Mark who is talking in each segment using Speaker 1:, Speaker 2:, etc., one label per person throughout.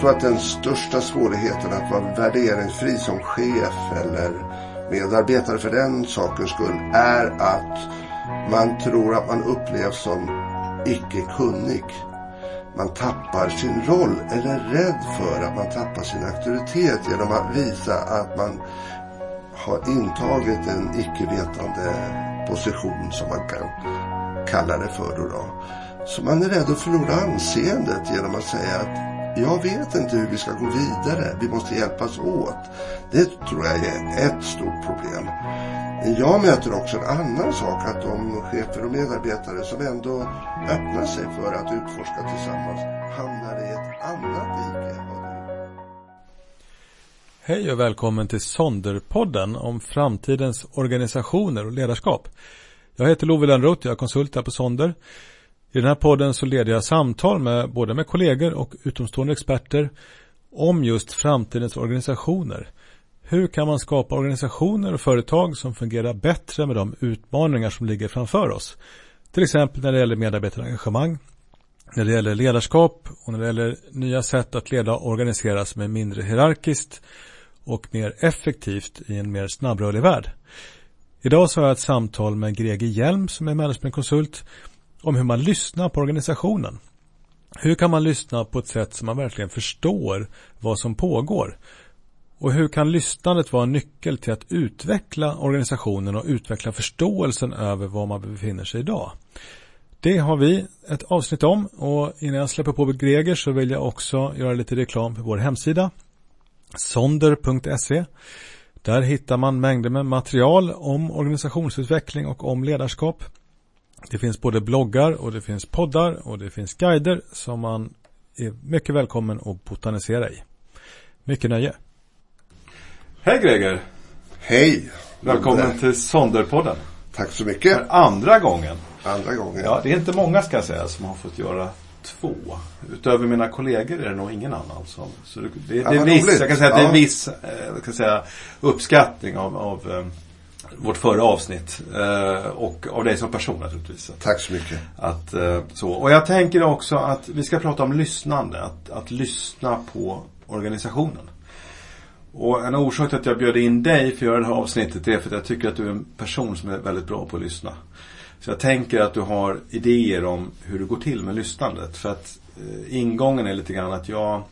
Speaker 1: Jag tror att den största svårigheten att vara värderingsfri som chef eller medarbetare för den sakens skull är att man tror att man upplevs som icke kunnig. Man tappar sin roll eller är rädd för att man tappar sin auktoritet genom att visa att man har intagit en icke-vetande position som man kan kalla det för. Då, då. Så man är rädd att förlora anseendet genom att säga att jag vet inte hur vi ska gå vidare. Vi måste hjälpas åt. Det tror jag är ett stort problem. Jag möter också en annan sak att de chefer och medarbetare som ändå öppnar sig för att utforska tillsammans hamnar i ett annat dike.
Speaker 2: Hej och välkommen till Sonderpodden om framtidens organisationer och ledarskap. Jag heter Love Lönnroth, jag är konsult här på Sonder. I den här podden så leder jag samtal med både med kollegor och utomstående experter om just framtidens organisationer. Hur kan man skapa organisationer och företag som fungerar bättre med de utmaningar som ligger framför oss? Till exempel när det gäller medarbetarengagemang, när det gäller ledarskap och när det gäller nya sätt att leda och organisera som är mindre hierarkiskt och mer effektivt i en mer snabbrörlig värld. Idag så har jag ett samtal med Greger Hjelm som är managementkonsult om hur man lyssnar på organisationen. Hur kan man lyssna på ett sätt som man verkligen förstår vad som pågår? Och hur kan lyssnandet vara en nyckel till att utveckla organisationen och utveckla förståelsen över var man befinner sig idag? Det har vi ett avsnitt om och innan jag släpper på Greger så vill jag också göra lite reklam för vår hemsida sonder.se Där hittar man mängder med material om organisationsutveckling och om ledarskap. Det finns både bloggar och det finns poddar och det finns guider som man är mycket välkommen att botanisera i. Mycket nöje. Hej Greger!
Speaker 1: Hej!
Speaker 2: Välkommen till Sonderpodden.
Speaker 1: Tack så mycket.
Speaker 2: För andra gången.
Speaker 1: Andra gången.
Speaker 2: Ja, det är inte många ska jag säga som har fått göra två. Utöver mina kollegor är det nog ingen annan som. Så det, det, det är viss, jag kan säga att det är en viss jag kan säga, uppskattning av, av um, vårt förra avsnitt. Uh, och av dig som person naturligtvis.
Speaker 1: Tack så mycket.
Speaker 2: Att, uh, så. Och jag tänker också att vi ska prata om lyssnande. Att, att lyssna på organisationen. Och en orsak till att jag bjöd in dig för att göra det här avsnittet är för att jag tycker att du är en person som är väldigt bra på att lyssna. Så jag tänker att du har idéer om hur det går till med lyssnandet. För att eh, ingången är lite grann att jag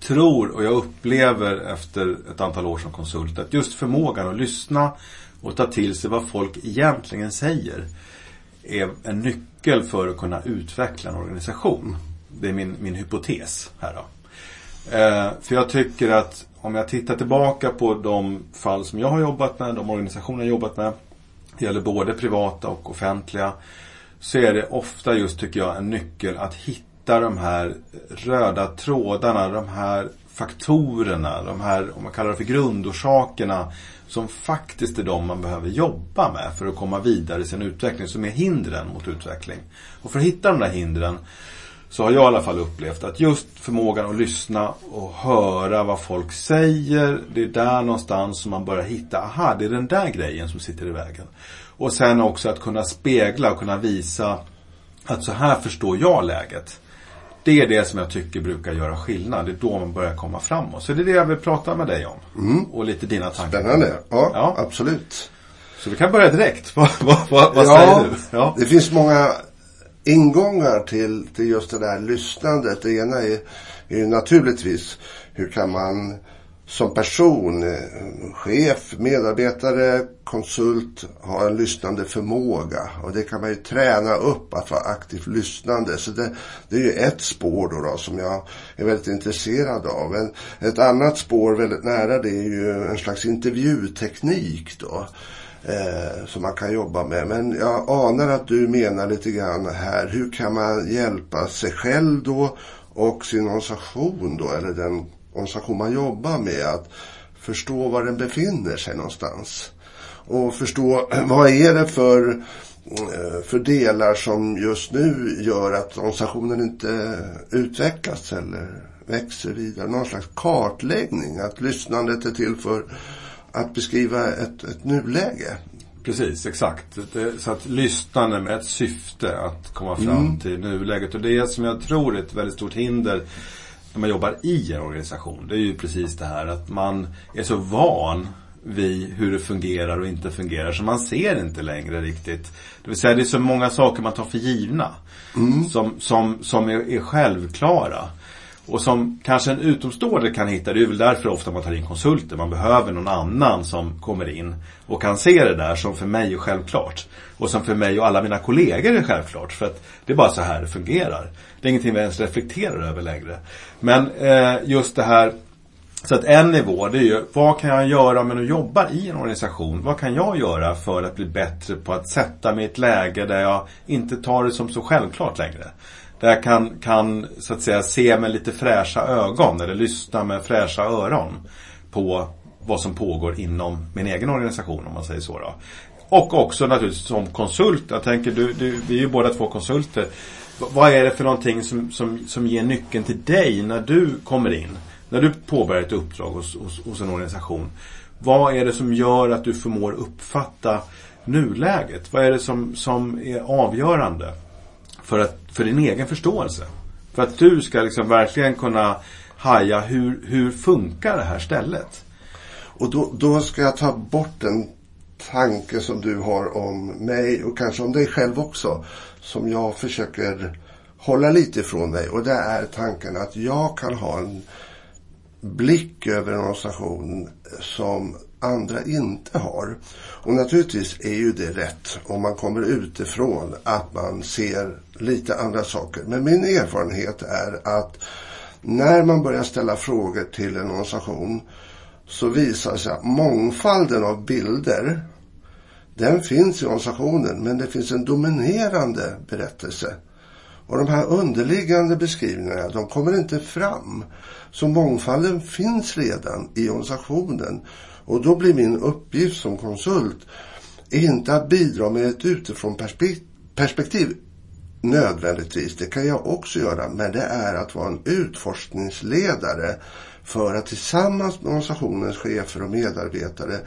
Speaker 2: tror och jag upplever efter ett antal år som konsult att just förmågan att lyssna och ta till sig vad folk egentligen säger är en nyckel för att kunna utveckla en organisation. Det är min, min hypotes här då. Eh, för jag tycker att om jag tittar tillbaka på de fall som jag har jobbat med, de organisationer jag har jobbat med. Det gäller både privata och offentliga. Så är det ofta just, tycker jag, en nyckel att hitta de här röda trådarna, de här faktorerna, de här, om man kallar det för grundorsakerna, som faktiskt är de man behöver jobba med för att komma vidare i sin utveckling, som är hindren mot utveckling. Och för att hitta de där hindren så har jag i alla fall upplevt att just förmågan att lyssna och höra vad folk säger. Det är där någonstans som man börjar hitta, aha, det är den där grejen som sitter i vägen. Och sen också att kunna spegla och kunna visa att så här förstår jag läget. Det är det som jag tycker brukar göra skillnad. Det är då man börjar komma framåt. Så det är det jag vill prata med dig om.
Speaker 1: Mm.
Speaker 2: Och lite dina tankar.
Speaker 1: Spännande. Ja, ja, absolut.
Speaker 2: Så vi kan börja direkt. vad, vad, vad
Speaker 1: ja,
Speaker 2: säger du?
Speaker 1: Ja, det finns många ingångar till, till just det där lyssnandet. Det ena är, är ju naturligtvis hur kan man som person, eh, chef, medarbetare, konsult ha en lyssnande förmåga. Och det kan man ju träna upp att vara aktivt lyssnande. Så det, det är ju ett spår då, då som jag är väldigt intresserad av. Men ett annat spår väldigt nära det är ju en slags intervjuteknik då eh, som man kan jobba med. Men jag anar att du menar lite grann här, hur kan man hjälpa sig själv då och sin organisation då, eller den organisation man jobbar med att förstå var den befinner sig någonstans. Och förstå vad är det för, eh, för delar som just nu gör att organisationen inte utvecklas eller växer vidare. Någon slags kartläggning, att lyssnandet är till för att beskriva ett, ett nuläge.
Speaker 2: Precis, exakt. Så att lyssnande med ett syfte att komma fram mm. till nuläget. Och det som jag tror är ett väldigt stort hinder när man jobbar i en organisation. Det är ju precis det här att man är så van vid hur det fungerar och inte fungerar så man ser inte längre riktigt. Det vill säga det är så många saker man tar för givna. Mm. Som, som, som är, är självklara. Och som kanske en utomstående kan hitta, det är väl därför ofta man tar in konsulter. Man behöver någon annan som kommer in och kan se det där som för mig är självklart. Och som för mig och alla mina kollegor är självklart. För att det är bara så här det fungerar. Det är ingenting vi ens reflekterar över längre. Men eh, just det här så att en nivå det är ju, vad kan jag göra om jag nu jobbar i en organisation? Vad kan jag göra för att bli bättre på att sätta mig i ett läge där jag inte tar det som så självklart längre? Där jag kan, kan så att säga se med lite fräscha ögon eller lyssna med fräscha öron på vad som pågår inom min egen organisation om man säger så då. Och också naturligtvis som konsult. Jag tänker, du, du, vi är ju båda två konsulter. Vad är det för någonting som, som, som ger nyckeln till dig när du kommer in? När du påbörjar ett uppdrag hos, hos, hos en organisation. Vad är det som gör att du förmår uppfatta nuläget? Vad är det som, som är avgörande? För, att, för din egen förståelse. För att du ska liksom verkligen kunna haja hur, hur funkar det här stället?
Speaker 1: Och då, då ska jag ta bort den tanke som du har om mig och kanske om dig själv också. Som jag försöker hålla lite ifrån dig. Och det är tanken att jag kan ha en blick över en organisation som andra inte har. Och naturligtvis är ju det rätt om man kommer utifrån att man ser lite andra saker. Men min erfarenhet är att när man börjar ställa frågor till en organisation så visar sig att mångfalden av bilder den finns i organisationen men det finns en dominerande berättelse. Och de här underliggande beskrivningarna de kommer inte fram. Så mångfalden finns redan i organisationen. Och då blir min uppgift som konsult inte att bidra med ett utifrån perspektiv nödvändigtvis. Det kan jag också göra. Men det är att vara en utforskningsledare för att tillsammans med organisationens chefer och medarbetare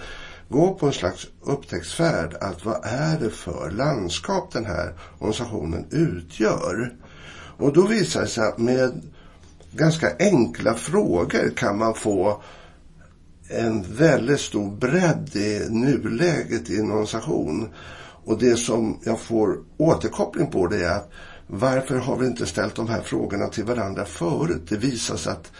Speaker 1: gå på en slags upptäcktsfärd att vad är det för landskap den här organisationen utgör. Och då visar det sig att med ganska enkla frågor kan man få en väldigt stor bredd i nuläget i en organisation. Och det som jag får återkoppling på det är att varför har vi inte ställt de här frågorna till varandra förut? Det visar sig att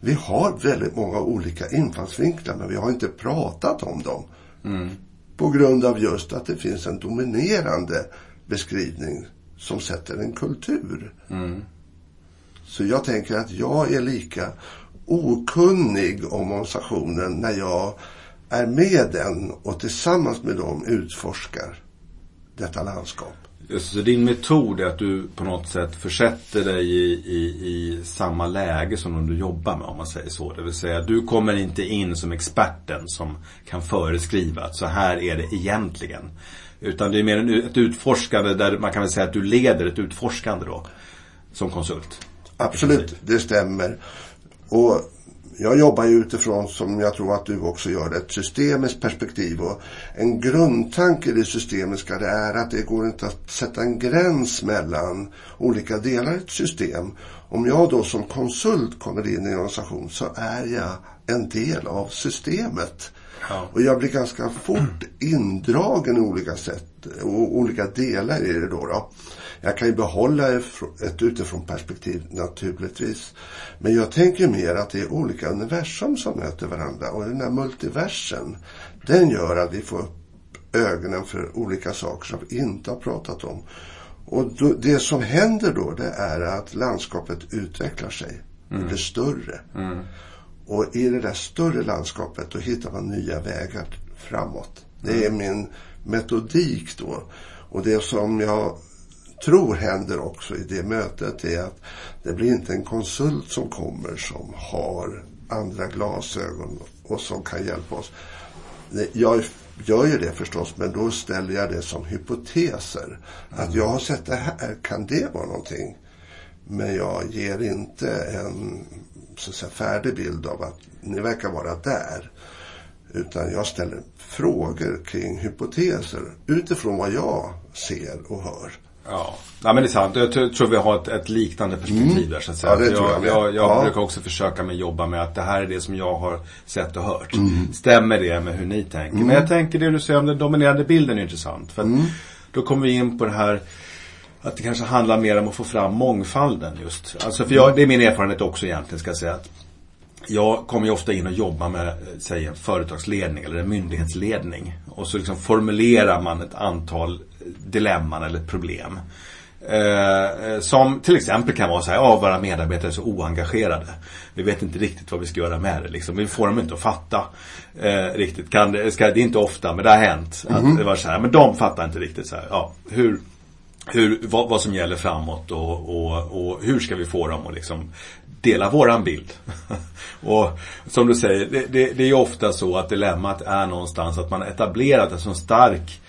Speaker 1: vi har väldigt många olika infallsvinklar men vi har inte pratat om dem. Mm. På grund av just att det finns en dominerande beskrivning som sätter en kultur. Mm. Så jag tänker att jag är lika okunnig om organisationen när jag är med den och tillsammans med dem utforskar detta landskap.
Speaker 2: Så din metod är att du på något sätt försätter dig i, i, i samma läge som de du jobbar med om man säger så. Det vill säga du kommer inte in som experten som kan föreskriva att så här är det egentligen. Utan det är mer ett utforskande där man kan väl säga att du leder ett utforskande då. Som konsult.
Speaker 1: Absolut, det stämmer. Och jag jobbar ju utifrån, som jag tror att du också gör, ett systemiskt perspektiv. Och en grundtanke i det systemiska det är att det går inte att sätta en gräns mellan olika delar i ett system. Om jag då som konsult kommer in i en organisation så är jag en del av systemet. Ja. Och jag blir ganska fort indragen i olika sätt och olika delar i det då. då. Jag kan ju behålla ett utifrån perspektiv naturligtvis. Men jag tänker mer att det är olika universum som möter varandra. Och den här multiversen, den gör att vi får upp ögonen för olika saker som vi inte har pratat om. Och då, det som händer då, det är att landskapet utvecklar sig. Mm. Det blir större. Mm. Och i det där större landskapet, då hittar man nya vägar framåt. Det är mm. min metodik då. Och det som jag tror händer också i det mötet är att det blir inte en konsult som kommer som har andra glasögon och som kan hjälpa oss. Jag gör ju det förstås, men då ställer jag det som hypoteser. Att jag har sett det här, kan det vara någonting? Men jag ger inte en så att säga, färdig bild av att ni verkar vara där. Utan jag ställer frågor kring hypoteser utifrån vad jag ser och hör.
Speaker 2: Ja. ja, men det är sant. Jag tror vi har ett, ett liknande perspektiv där så att säga.
Speaker 1: Ja, det tror jag
Speaker 2: jag, jag, jag
Speaker 1: Ja.
Speaker 2: brukar också försöka med jobba med att det här är det som jag har sett och hört.
Speaker 1: Mm.
Speaker 2: Stämmer det med hur ni tänker? Men jag tänker det du säger om den dominerande bilden är intressant. För
Speaker 1: Mm.
Speaker 2: då kommer vi in på det här att det kanske handlar mer om att få fram mångfalden just. Alltså för jag, det är min erfarenhet också egentligen ska jag säga. Att jag kommer ju ofta in och jobbar med, säg en företagsledning eller en myndighetsledning. Och så liksom formulerar man ett antal dilemman eller problem. Eh, eh, som till exempel kan vara så här, ja våra medarbetare är så oengagerade. Vi vet inte riktigt vad vi ska göra med det. Liksom. Vi får dem inte att fatta eh, riktigt. Kan det, ska, det är inte ofta, men det har hänt. Att det var så här, men de fattar inte riktigt så här, ja, hur, hur, vad, vad som gäller framåt och, och, och hur ska vi få dem att liksom dela våran bild. och som du säger, det, det, det är ju ofta så att dilemmat är någonstans att man etablerat en sån stark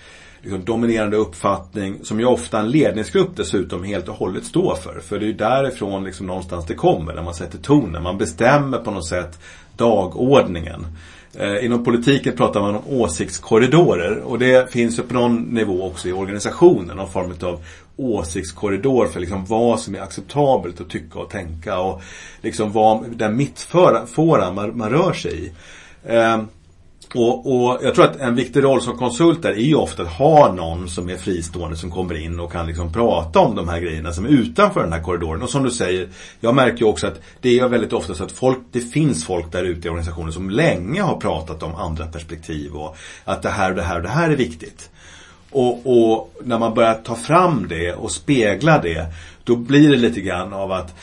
Speaker 2: liksom, dominerande uppfattning som ju ofta en ledningsgrupp dessutom helt och hållet står för. För det är ju därifrån liksom någonstans det kommer, när man sätter tonen. Man bestämmer på något sätt dagordningen. Eh, inom politiken pratar man om åsiktskorridorer och det finns ju på någon nivå också i organisationen, någon form av åsiktskorridor för liksom vad som är acceptabelt att tycka och tänka och liksom vad, den mittfåran man, man rör sig i. Eh, och, och jag tror att en viktig roll som konsult är ju ofta att ha någon som är fristående som kommer in och kan liksom prata om de här grejerna som är utanför den här korridoren. Och som du säger, jag märker ju också att det är väldigt ofta så att folk, det finns folk där ute i organisationen som länge har pratat om andra perspektiv och att det här och det här och det här är viktigt. Och, och när man börjar ta fram det och spegla det, då blir det lite grann av att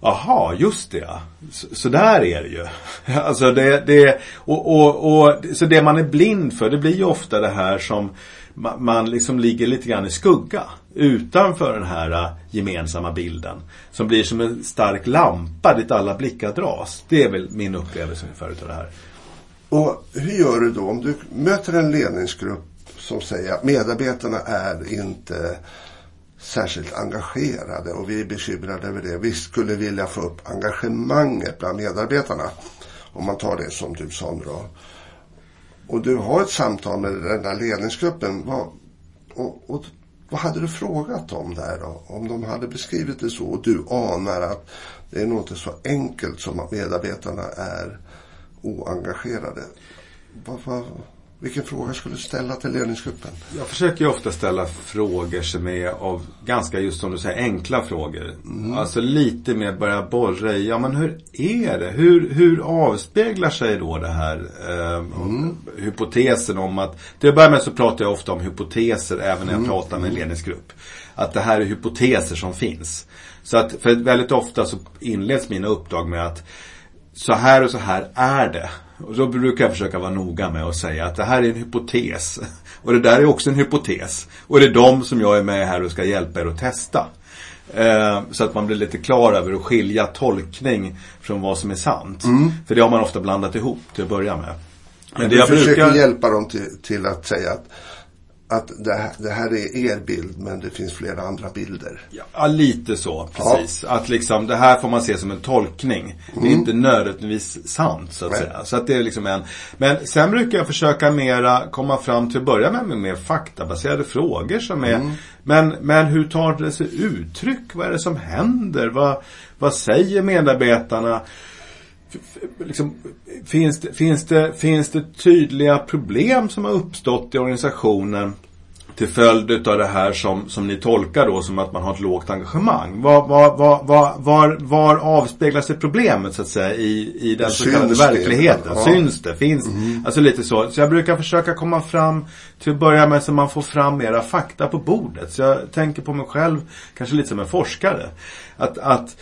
Speaker 2: Jaha, just det ja. Så, så där är det ju. Alltså det, det och, och, och, så det man är blind för, det blir ju ofta det här som man, man liksom ligger lite grann i skugga. Utanför den här äh, gemensamma bilden. Som blir som en stark lampa dit alla blickar dras. Det är väl min upplevelse ungefär utav det här.
Speaker 1: Och hur gör du då om du möter en ledningsgrupp som säger att medarbetarna är inte särskilt engagerade och vi är bekymrade över det. Vi skulle vilja få upp engagemanget bland medarbetarna. Om man tar det som du sa nu då. Och du har ett samtal med den där ledningsgruppen. Vad, och, och, vad hade du frågat dem där då? Om de hade beskrivit det så och du anar att det är nog inte så enkelt som att medarbetarna är oengagerade. Vad, vad, vilken fråga skulle du ställa till ledningsgruppen?
Speaker 2: Jag försöker ju ofta ställa frågor som är av ganska, just som du säger, enkla frågor. Alltså lite mer börja borra i, ja men hur är det? Hur, hur avspeglar sig då det här eh, hypotesen om att, till att börja med så pratar jag ofta om hypoteser även när jag pratar med en ledningsgrupp. Att det här är hypoteser som finns. Så att, för väldigt ofta så inleds mina uppdrag med att så här och så här är det. Och då brukar jag försöka vara noga med att säga att det här är en hypotes. Och det där är också en hypotes. Och det är de som jag är med här och ska hjälpa er att testa. Eh, så att man blir lite klar över att skilja tolkning från vad som är sant. För det har man ofta blandat ihop till att börja med. Men
Speaker 1: du försöker hjälpa dem till, till att säga att, att det, här, det här är er bild men det finns flera andra bilder.
Speaker 2: Ja, lite så, precis. Att liksom, det här får man se som en tolkning. Det är inte nödvändigtvis sant, så att
Speaker 1: Nej.
Speaker 2: säga. Så att det är liksom en... Men sen brukar jag försöka mera komma fram till att börja med, med mer faktabaserade frågor som är... Men, men hur tar det sig uttryck? Vad är det som händer? Vad, vad säger medarbetarna? Liksom, finns, det, finns, det, finns det tydliga problem som har uppstått i organisationen till följd av det här som, som ni tolkar då som att man har ett lågt engagemang. Var, var, var, var, var, avspeglar sig problemet så att säga i, i den så kallade
Speaker 1: det?
Speaker 2: verkligheten?
Speaker 1: Ja.
Speaker 2: Syns det? Finns Alltså lite så. Så jag brukar försöka komma fram till att börja med så man får fram mera fakta på bordet. Så jag tänker på mig själv kanske lite som en forskare. Att, att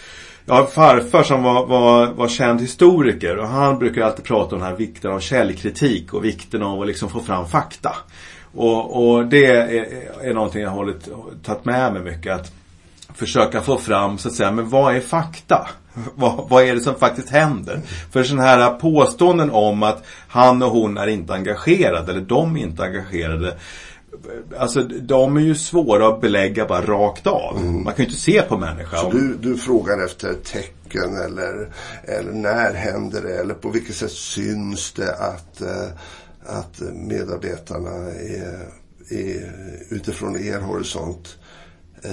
Speaker 2: jag har en farfar som var, var, var känd historiker och han brukar alltid prata om den här vikten av källkritik och vikten av att liksom få fram fakta. Och, och det är, är någonting jag har hållit, tagit med mig mycket. Att försöka få fram, så att säga, men vad är fakta? Vad, vad är det som faktiskt händer? För sådana här påståenden om att han och hon är inte engagerade, eller de är inte engagerade. Alltså de är ju svåra att belägga bara rakt av. Man kan ju inte se på människan.
Speaker 1: Så du, du frågar efter tecken eller, eller när händer det eller på vilket sätt syns det att, eh, att medarbetarna är, är utifrån er horisont eh,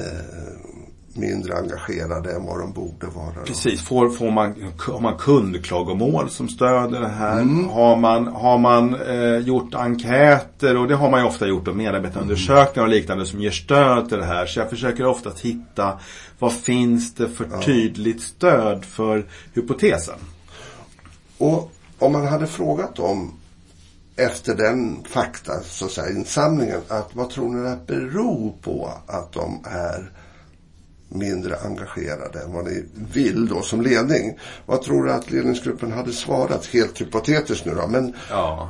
Speaker 1: mindre engagerade än vad de borde vara.
Speaker 2: Precis, får, får man, har man kundklagomål som stöder det här? Mm. Har man, har man eh, gjort enkäter och det har man ju ofta gjort och medarbetarundersökningar och liknande som ger stöd till det här. Så jag försöker ofta hitta vad finns det för tydligt stöd för hypotesen.
Speaker 1: Och om man hade frågat dem efter den fakta, så att säga, insamlingen, att vad tror ni det beror på att de är mindre engagerade än vad ni vill då som ledning. Vad tror du att ledningsgruppen hade svarat? Helt hypotetiskt nu då. Men...
Speaker 2: Ja.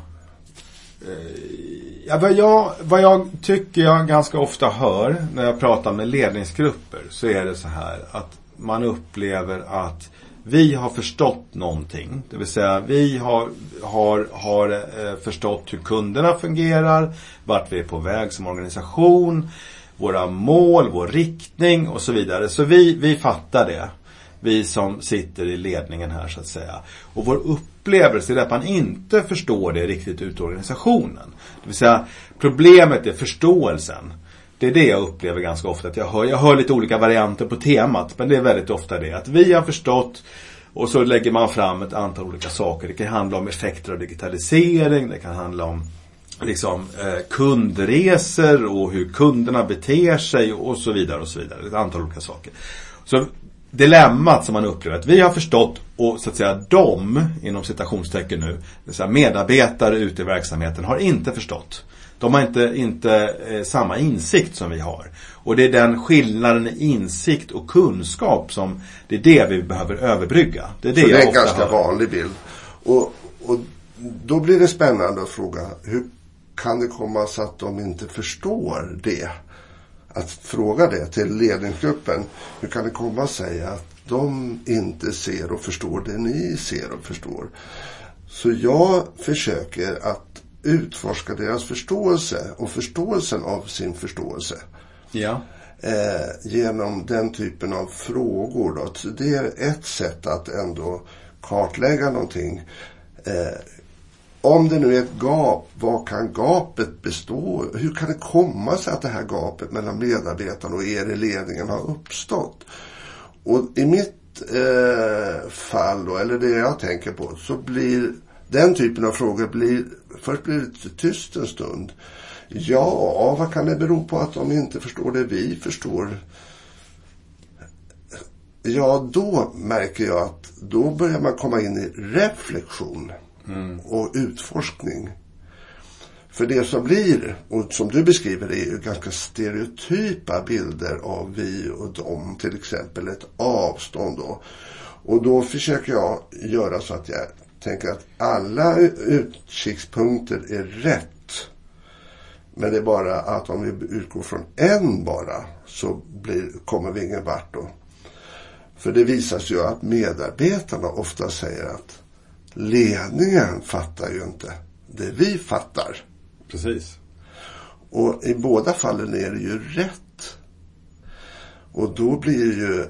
Speaker 2: Eh, ja, vad, jag, vad jag tycker jag ganska ofta hör när jag pratar med ledningsgrupper så är det så här att man upplever att vi har förstått någonting. Det vill säga vi har, har, har eh, förstått hur kunderna fungerar, vart vi är på väg som organisation våra mål, vår riktning och så vidare. Så vi, vi fattar det. Vi som sitter i ledningen här så att säga. Och vår upplevelse är att man inte förstår det riktigt ut i organisationen. Det vill säga problemet är förståelsen. Det är det jag upplever ganska ofta. Att jag, hör, jag hör lite olika varianter på temat. Men det är väldigt ofta det. Att vi har förstått och så lägger man fram ett antal olika saker. Det kan handla om effekter av digitalisering. Det kan handla om liksom, eh, kundresor och hur kunderna beter sig och så vidare och så vidare. Ett antal olika saker. Så dilemmat som man upplever att vi har förstått och så att säga de, inom citationstecken nu, det medarbetare ute i verksamheten har inte förstått. De har inte, inte eh, samma insikt som vi har. Och det är den skillnaden i insikt och kunskap som det är det vi behöver överbrygga. Det är det
Speaker 1: så det är en ganska hör. vanlig bild. Och, och då blir det spännande att fråga hur kan det komma så att de inte förstår det? Att fråga det till ledningsgruppen. Hur kan det komma sig att de inte ser och förstår det ni ser och förstår? Så jag försöker att utforska deras förståelse och förståelsen av sin förståelse.
Speaker 2: Ja.
Speaker 1: Eh, genom den typen av frågor. Då. Det är ett sätt att ändå kartlägga någonting. Eh, om det nu är ett gap, vad kan gapet bestå? Hur kan det komma sig att det här gapet mellan medarbetarna och er i ledningen har uppstått? Och i mitt eh, fall då, eller det jag tänker på, så blir den typen av frågor blir, först blir det tyst en stund. Ja, vad kan det bero på att de inte förstår det vi förstår? Ja, då märker jag att då börjar man komma in i reflektion mm. och utforskning. För det som blir, och som du beskriver, är ju ganska stereotypa bilder av vi och dem. Till exempel ett avstånd då. Och då försöker jag göra så att jag tänker att alla utkikspunkter är rätt. Men det är bara att om vi utgår från en bara så blir, kommer vi ingen vart då. För det visar sig ju att medarbetarna ofta säger att ledningen fattar ju inte det vi fattar.
Speaker 2: Precis.
Speaker 1: Och i båda fallen är det ju rätt. Och då blir det ju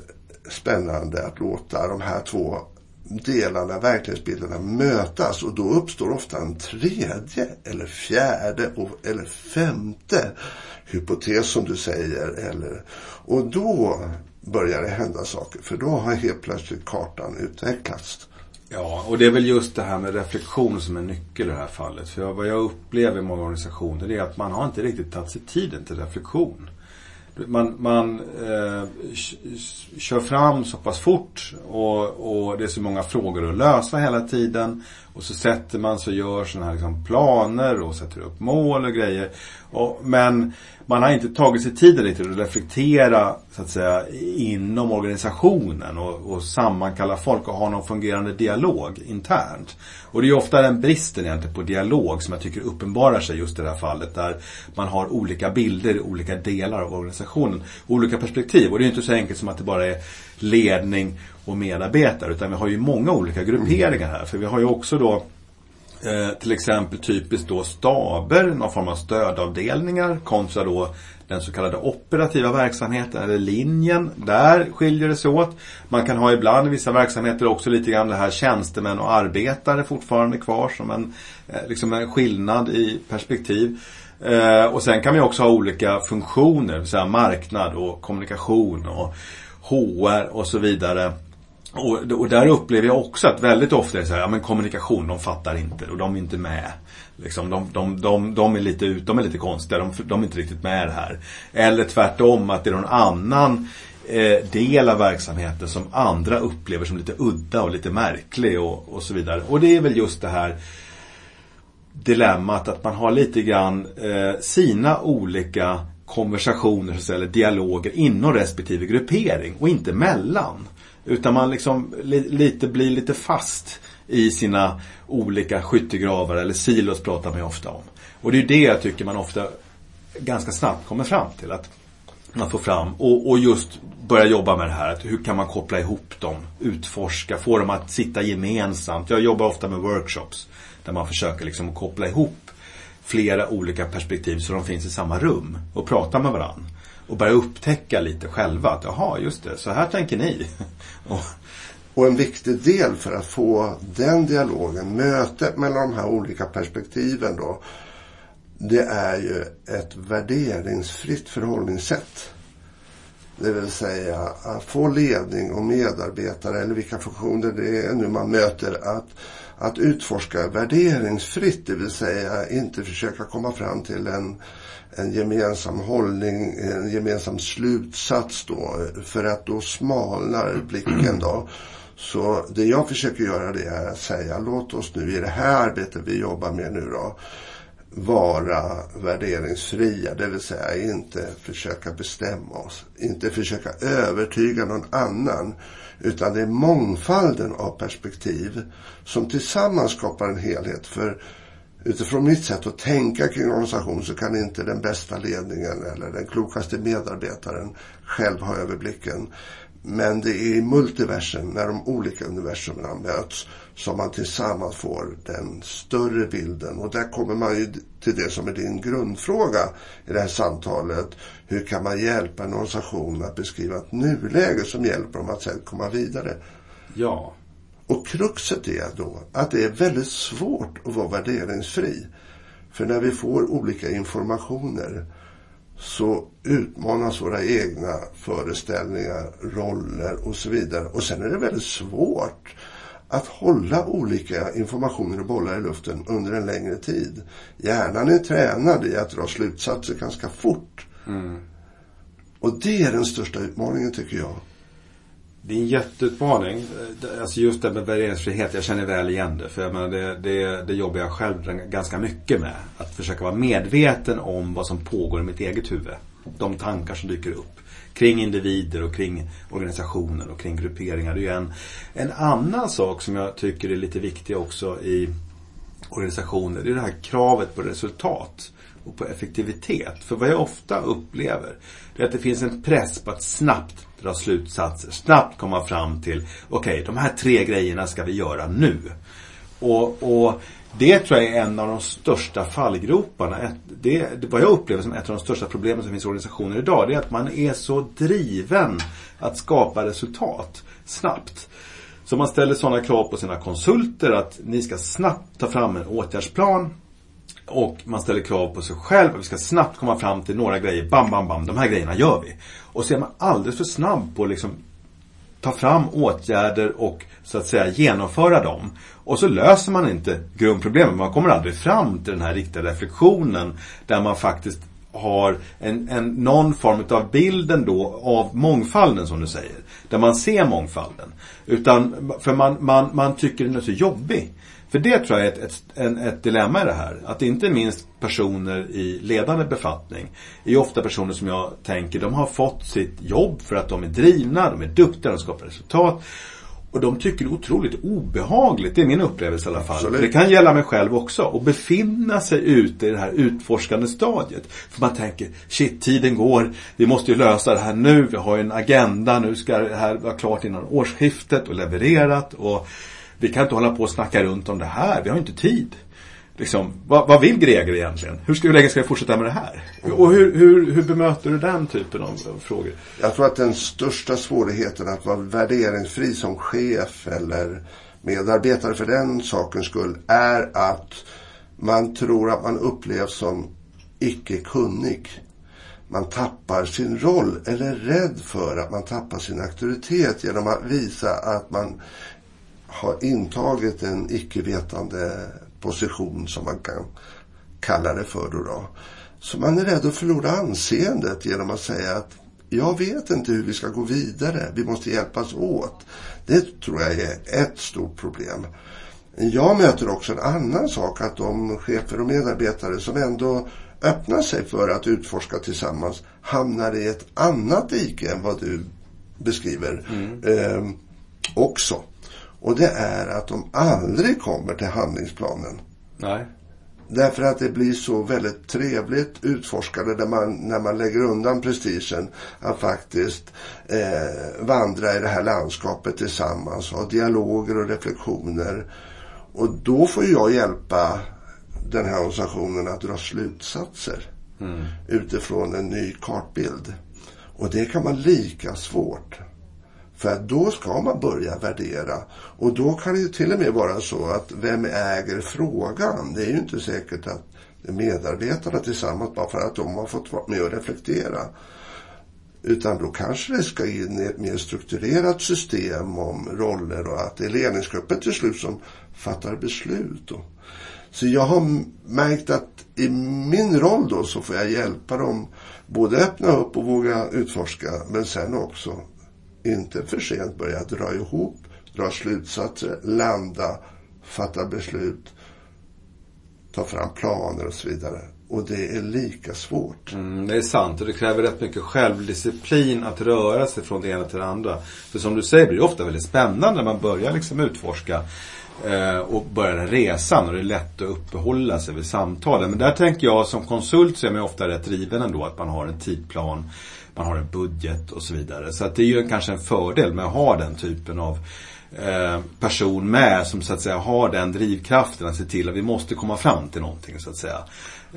Speaker 1: spännande att låta de här två delarna, verklighetsbilderna mötas och då uppstår ofta en tredje eller fjärde och, eller femte hypotes som du säger. Eller, och då börjar det hända saker för då har helt plötsligt kartan utvecklats.
Speaker 2: Ja, och det är väl just det här med reflektion som är nyckel i det här fallet. För vad jag upplever i många organisationer är att man har inte riktigt tagit sig tiden till reflektion. Man, man eh, kör fram så pass fort och, och, det är så många frågor att lösa hela tiden. Och så sätter man sig och gör sådana här liksom planer och sätter upp mål och grejer. Och, men man har inte tagit sig tiden till att reflektera så att säga inom organisationen och, och sammankalla folk och ha någon fungerande dialog internt. Och det är ju ofta den bristen egentligen på dialog som jag tycker uppenbarar sig just i det här fallet där man har olika bilder i olika delar av organisationen. Olika perspektiv och det är ju inte så enkelt som att det bara är ledning och medarbetare utan vi har ju många olika grupperingar här för vi har ju också då Eh, till exempel typiskt då staber, någon form av stödavdelningar kontra då den så kallade operativa verksamheten eller linjen. Där skiljer det sig åt. Man kan ha ibland i vissa verksamheter också lite grann det här tjänstemän och arbetare fortfarande kvar som en, eh, liksom en skillnad i perspektiv. Eh, och sen kan vi också ha olika funktioner, vill säga marknad och kommunikation och HR och så vidare. Och, och där upplever jag också att väldigt ofta är det så här, ja men kommunikation, de fattar inte och de är inte med. Liksom, de, de, de, de, är lite ut, de är lite konstiga, de, de är inte riktigt med det här. Eller tvärtom, att det är någon annan eh, del av verksamheten som andra upplever som lite udda och lite märklig och, och så vidare. Och det är väl just det här dilemmat att man har lite grann eh, sina olika konversationer eller dialoger inom respektive gruppering och inte mellan. Utan man liksom li, lite blir lite fast i sina olika skyttegravar eller silos pratar man ju ofta om. Och det är det jag tycker man ofta ganska snabbt kommer fram till. Att man får fram och, och just börja jobba med det här. Att hur kan man koppla ihop dem, utforska, få dem att sitta gemensamt. Jag jobbar ofta med workshops där man försöker liksom koppla ihop flera olika perspektiv så de finns i samma rum och pratar med varandra. Och börja upptäcka lite själva att jaha, just det, så här tänker ni.
Speaker 1: och, och en viktig del för att få den dialogen, mötet mellan de här olika perspektiven då. Det är ju ett värderingsfritt förhållningssätt. Det vill säga att få ledning och medarbetare eller vilka funktioner det är nu man möter att, att utforska värderingsfritt. Det vill säga inte försöka komma fram till en, en gemensam hållning, en gemensam slutsats då. För att då smalnar blicken då. Så det jag försöker göra det är att säga låt oss nu i det här arbetet vi jobbar med nu då vara värderingsfria, det vill säga inte försöka bestämma oss, inte försöka övertyga någon annan, utan det är mångfalden av perspektiv som tillsammans skapar en helhet. För utifrån mitt sätt att tänka kring organisation så kan inte den bästa ledningen eller den klokaste medarbetaren själv ha överblicken. Men det är i multiversum, när de olika universumen möts, som man tillsammans får den större bilden. Och där kommer man ju till det som är din grundfråga i det här samtalet. Hur kan man hjälpa en organisation att beskriva ett nuläge som hjälper dem att sedan komma vidare?
Speaker 2: Ja.
Speaker 1: Och kruxet är då att det är väldigt svårt att vara värderingsfri. För när vi får olika informationer så utmanas våra egna föreställningar, roller och så vidare. Och sen är det väldigt svårt att hålla olika informationer och bollar i luften under en längre tid. Hjärnan är tränad i att dra slutsatser ganska fort. Mm. Och det är den största utmaningen tycker jag.
Speaker 2: Det är en jätteutmaning. Alltså just det med värderingsfrihet, jag känner väl igen det. För jag menar, det, det, det jobbar jag själv ganska mycket med. Att försöka vara medveten om vad som pågår i mitt eget huvud. De tankar som dyker upp. Kring individer och kring organisationer och kring grupperingar. Det är ju en, en annan sak som jag tycker är lite viktig också i organisationer. Det är det här kravet på resultat och på effektivitet. För vad jag ofta upplever är att det finns en press på att snabbt dra slutsatser, snabbt komma fram till okej, okay, de här tre grejerna ska vi göra nu. Och, och det tror jag är en av de största fallgroparna. Det, det, vad jag upplever som ett av de största problemen som finns i organisationer idag, det är att man är så driven att skapa resultat snabbt. Så man ställer sådana krav på sina konsulter att ni ska snabbt ta fram en åtgärdsplan och man ställer krav på sig själv att vi ska snabbt komma fram till några grejer. Bam, bam, bam. De här grejerna gör vi. Och så är man alldeles för snabb på att liksom ta fram åtgärder och så att säga genomföra dem. Och så löser man inte grundproblemet, Man kommer aldrig fram till den här riktiga reflektionen där man faktiskt har en, en, någon form av bilden då av mångfalden som du säger. Där man ser mångfalden. Utan, för man, man, man tycker den är så jobbig. För det tror jag är ett, ett, en, ett dilemma i det här. Att inte minst personer i ledande befattning är ofta personer som jag tänker, de har fått sitt jobb för att de är drivna, de är duktiga, de skapar resultat. Och de tycker det är otroligt obehagligt, det är min upplevelse i alla fall. Absolut. Det kan gälla mig själv också. Att befinna sig ute i det här utforskande stadiet. För man tänker, shit tiden går, vi måste ju lösa det här nu, vi har ju en agenda, nu ska det här vara klart innan årsskiftet och levererat. Och vi kan inte hålla på och snacka runt om det här. Vi har inte tid. Liksom, vad, vad vill Greger egentligen? Hur, ska, hur länge ska vi fortsätta med det här? Och hur, hur, hur bemöter du den typen av, frågor?
Speaker 1: Jag tror att den största svårigheten att vara värderingsfri som chef eller medarbetare för den sakens skull är att man tror att man upplevs som icke kunnig. Man tappar sin roll eller är rädd för att man tappar sin auktoritet genom att visa att man har intagit en icke-vetande position som man kan kalla det för. Då, då. Så man är rädd att förlora anseendet genom att säga att jag vet inte hur vi ska gå vidare. Vi måste hjälpas åt. Det tror jag är ett stort problem. Jag möter också en annan sak att de chefer och medarbetare som ändå öppnar sig för att utforska tillsammans hamnar i ett annat dike än vad du beskriver mm. eh, också. Och det är att de aldrig kommer till handlingsplanen.
Speaker 2: Nej.
Speaker 1: Därför att det blir så väldigt trevligt utforskande där man, när man lägger undan prestigen att faktiskt eh, vandra i det här landskapet tillsammans, ha dialoger och reflektioner. Och då får jag hjälpa den här organisationen att dra slutsatser mm. utifrån en ny kartbild. Och det kan vara lika svårt för att då ska man börja värdera. Och då kan det ju till och med vara så att vem äger frågan? Det är ju inte säkert att medarbetarna tillsammans bara för att de har fått vara med och reflektera. Utan då kanske det ska in i ett mer strukturerat system om roller och att det är ledningsgruppen till slut som fattar beslut. Då. Så jag har märkt att i min roll då så får jag hjälpa dem både öppna upp och våga utforska men sen också inte för sent börja dra ihop, dra slutsatser, landa, fatta beslut, ta fram planer och så vidare. Och det är lika svårt.
Speaker 2: Mm, det är sant och det kräver rätt mycket självdisciplin att röra sig från det ena till det andra. För som du säger blir det ofta väldigt spännande när man börjar liksom utforska eh, och börjar resan och det är lätt att uppehålla sig vid samtalen. Men där tänker jag som konsult så är man ofta rätt driven ändå att man har en tidplan man har en budget och så vidare. Så att det är ju kanske en fördel med att ha den typen av eh, person med som så att säga har den drivkraften att se till att vi måste komma fram till någonting så att säga.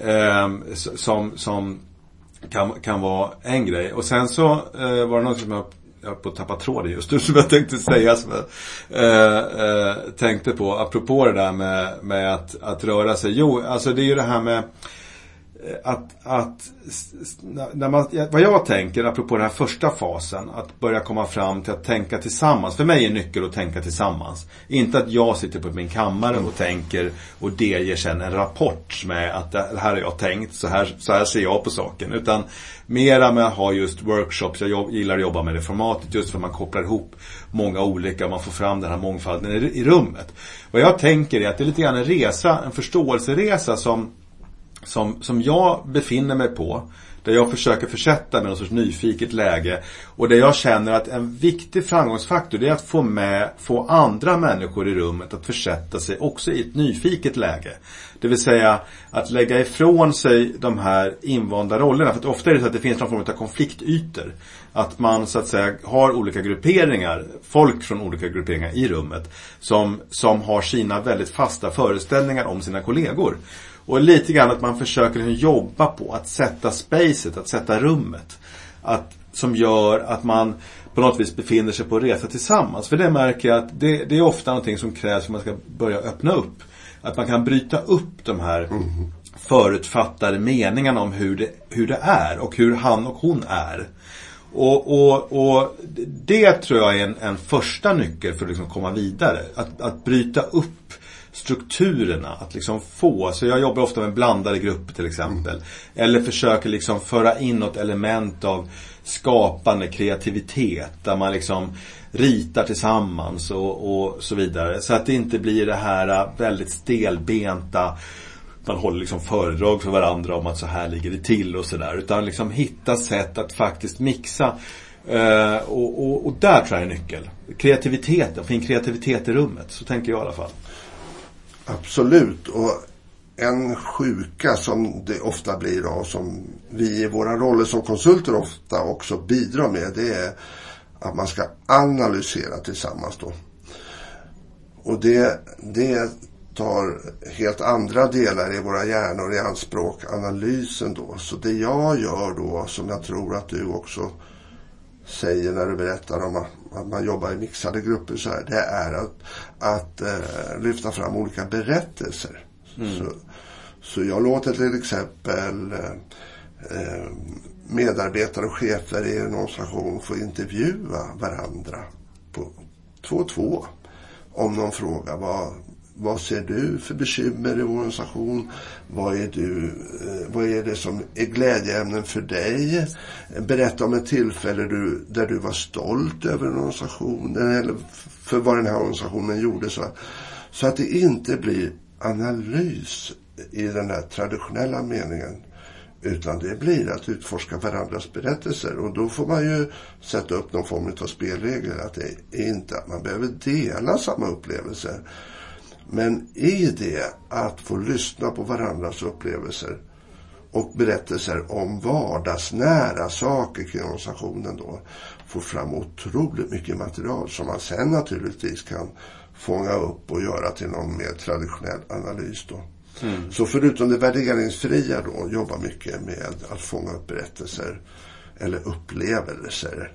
Speaker 2: Eh, som, som kan, kan vara en grej. Och sen så eh, var det något som jag jag höll på att tappa tråden just nu som jag tänkte säga. Som jag eh, eh, tänkte på apropå det där med, med att, att röra sig. Jo, alltså det är ju det här med Eh, Eh, att, att när man, vad jag tänker, apropå den här första fasen, att börja komma fram till att tänka tillsammans. För mig är nyckel att tänka tillsammans. Inte att jag sitter på min kammare och tänker och delger sen en rapport med att det här har jag tänkt, så här, så här ser jag på saken. Utan mera med att ha just workshops, jag gillar att jobba med det formatet just för att man kopplar ihop många olika, man får fram den här mångfalden i, i rummet. Vad jag tänker är att det är lite grann en resa, en förståelseresa som som, som jag befinner mig på. Där jag försöker försätta mig i någon sorts nyfiket läge. Och där jag känner att en viktig framgångsfaktor det är att få med, få andra människor i rummet att försätta sig också i ett nyfiket läge. Det vill säga att lägga ifrån sig de här invanda rollerna. För att ofta är det så att det finns någon form av konfliktytor. Att man så att säga har olika grupperingar, folk från olika grupperingar i rummet. Som, som har sina väldigt fasta föreställningar om sina kollegor. Och lite grann att man försöker liksom jobba på att sätta spacet, att sätta rummet. Att, som gör att man på något vis befinner sig på resa tillsammans. För det märker jag att det, det är ofta någonting som krävs för att man ska börja öppna upp. Att man kan bryta upp de här mm. förutfattade meningarna om hur det, hur det är och hur han och hon är. Och, och, och det tror jag är en, en första nyckel för att liksom komma vidare. Att, att bryta upp strukturerna att liksom få. Så jag jobbar ofta med blandade grupper till exempel. Mm. Eller försöker liksom föra in något element av skapande kreativitet. Där man liksom ritar tillsammans och, och så vidare. Så att det inte blir det här äh, väldigt stelbenta man håller liksom föredrag för varandra om att så här ligger det till och sådär. Utan liksom hitta sätt att faktiskt mixa. Uh, och, och, och, där tror jag är nyckeln. Kreativiteten, få in kreativitet i rummet. Så tänker jag i alla fall.
Speaker 1: Absolut. Och en sjuka som det ofta blir då, som vi i våra roller som konsulter ofta också bidrar med, det är att man ska analysera tillsammans då. Och det, det tar helt andra delar i våra hjärnor i anspråk, analysen då. Så det jag gör då, som jag tror att du också säger när du berättar om att man jobbar i mixade grupper så här, det är att, att eh, lyfta fram olika berättelser. Mm. Så, Så jag låter till exempel eh, medarbetare och chefer i en organisation få intervjua varandra på två och två om någon fråga. Vad, vad ser du för bekymmer i vår organisation? Vad är, du, eh, vad är det som är glädjeämnen för dig? Berätta om ett tillfälle du, där du var stolt över organisationen eh, eller för vad den här organisationen gjorde. Så, så att det inte blir analys i den här traditionella meningen. Utan det blir att utforska varandras berättelser. Och då får man ju sätta upp någon form av spelregler. Att det är inte att man behöver dela samma upplevelser. Men i det att få lyssna på varandras upplevelser och berättelser om vardagsnära saker kring organisationen då få fram otroligt mycket material som man sen naturligtvis kan fånga upp och göra till någon mer traditionell analys då. Mm. Så förutom det värderingsfria då jobba mycket med att fånga upp berättelser eller upplevelser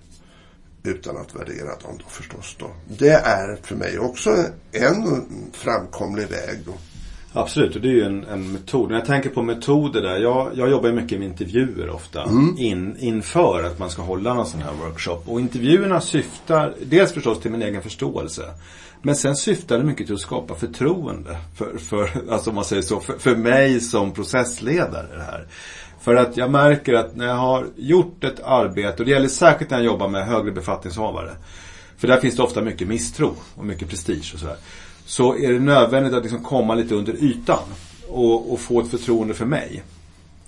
Speaker 1: utan att värdera dem då förstås. Då. Det är för mig också en framkomlig väg. Då.
Speaker 2: Absolut, och det är ju en, en metod. När jag tänker på metoder där. Jag, jag jobbar mycket med intervjuer ofta. Mm. In, inför att man ska hålla någon sån här workshop. Och intervjuerna syftar dels förstås till min egen förståelse. Men sen syftar det mycket till att skapa förtroende. För, för, alltså man säger så, för, för mig som processledare. Det här. För att jag märker att när jag har gjort ett arbete, och det gäller särskilt när jag jobbar med högre befattningshavare. För där finns det ofta mycket misstro och mycket prestige och sådär. Så är det nödvändigt att liksom komma lite under ytan och, och få ett förtroende för mig.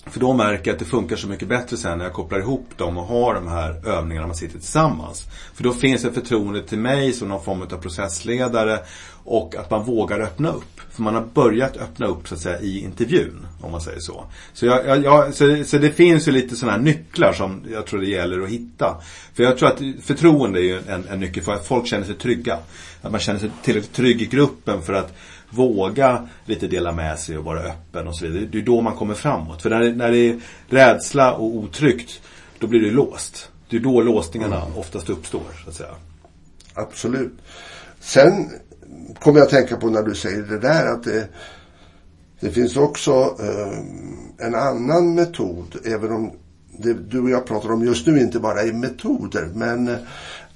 Speaker 2: För då märker jag att det funkar så mycket bättre sen när jag kopplar ihop dem och har de här övningarna man sitter tillsammans. För då finns ett förtroende till mig som någon form av processledare och att man vågar öppna upp. För man har börjat öppna upp så att säga i intervjun, om man säger så. Så, jag, jag, jag, så, så, det finns ju lite sådana här nycklar som jag tror det gäller att hitta. För jag tror att förtroende är ju en, en nyckel för att folk känner sig trygga. Att man känner sig tillräckligt trygg i gruppen för att våga lite dela med sig och vara öppen och så vidare. Det är då man kommer framåt. För när det, när det är rädsla och otryggt, då blir det låst. Det är då låsningarna mm. oftast uppstår, så att säga.
Speaker 1: Absolut. Sen kommer jag att tänka på när du säger det där att det, det finns också eh, en annan metod, även om det du och jag pratar om just nu inte bara är metoder, men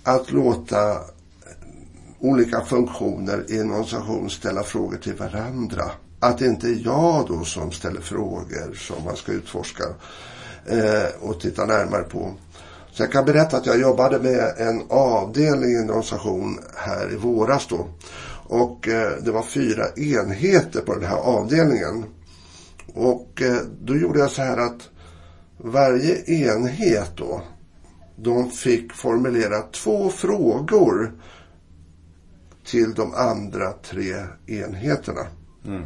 Speaker 1: att låta olika funktioner i en organisation ställa frågor till varandra. Att det inte är jag då som ställer frågor som man ska utforska eh, och titta närmare på. Så jag kan berätta att jag jobbade med en avdelning i en organisation här i våras då. Och eh, det var fyra enheter på den här avdelningen. Och eh, då gjorde jag så här att varje enhet då, de fick formulera två frågor till de andra tre enheterna. Mm.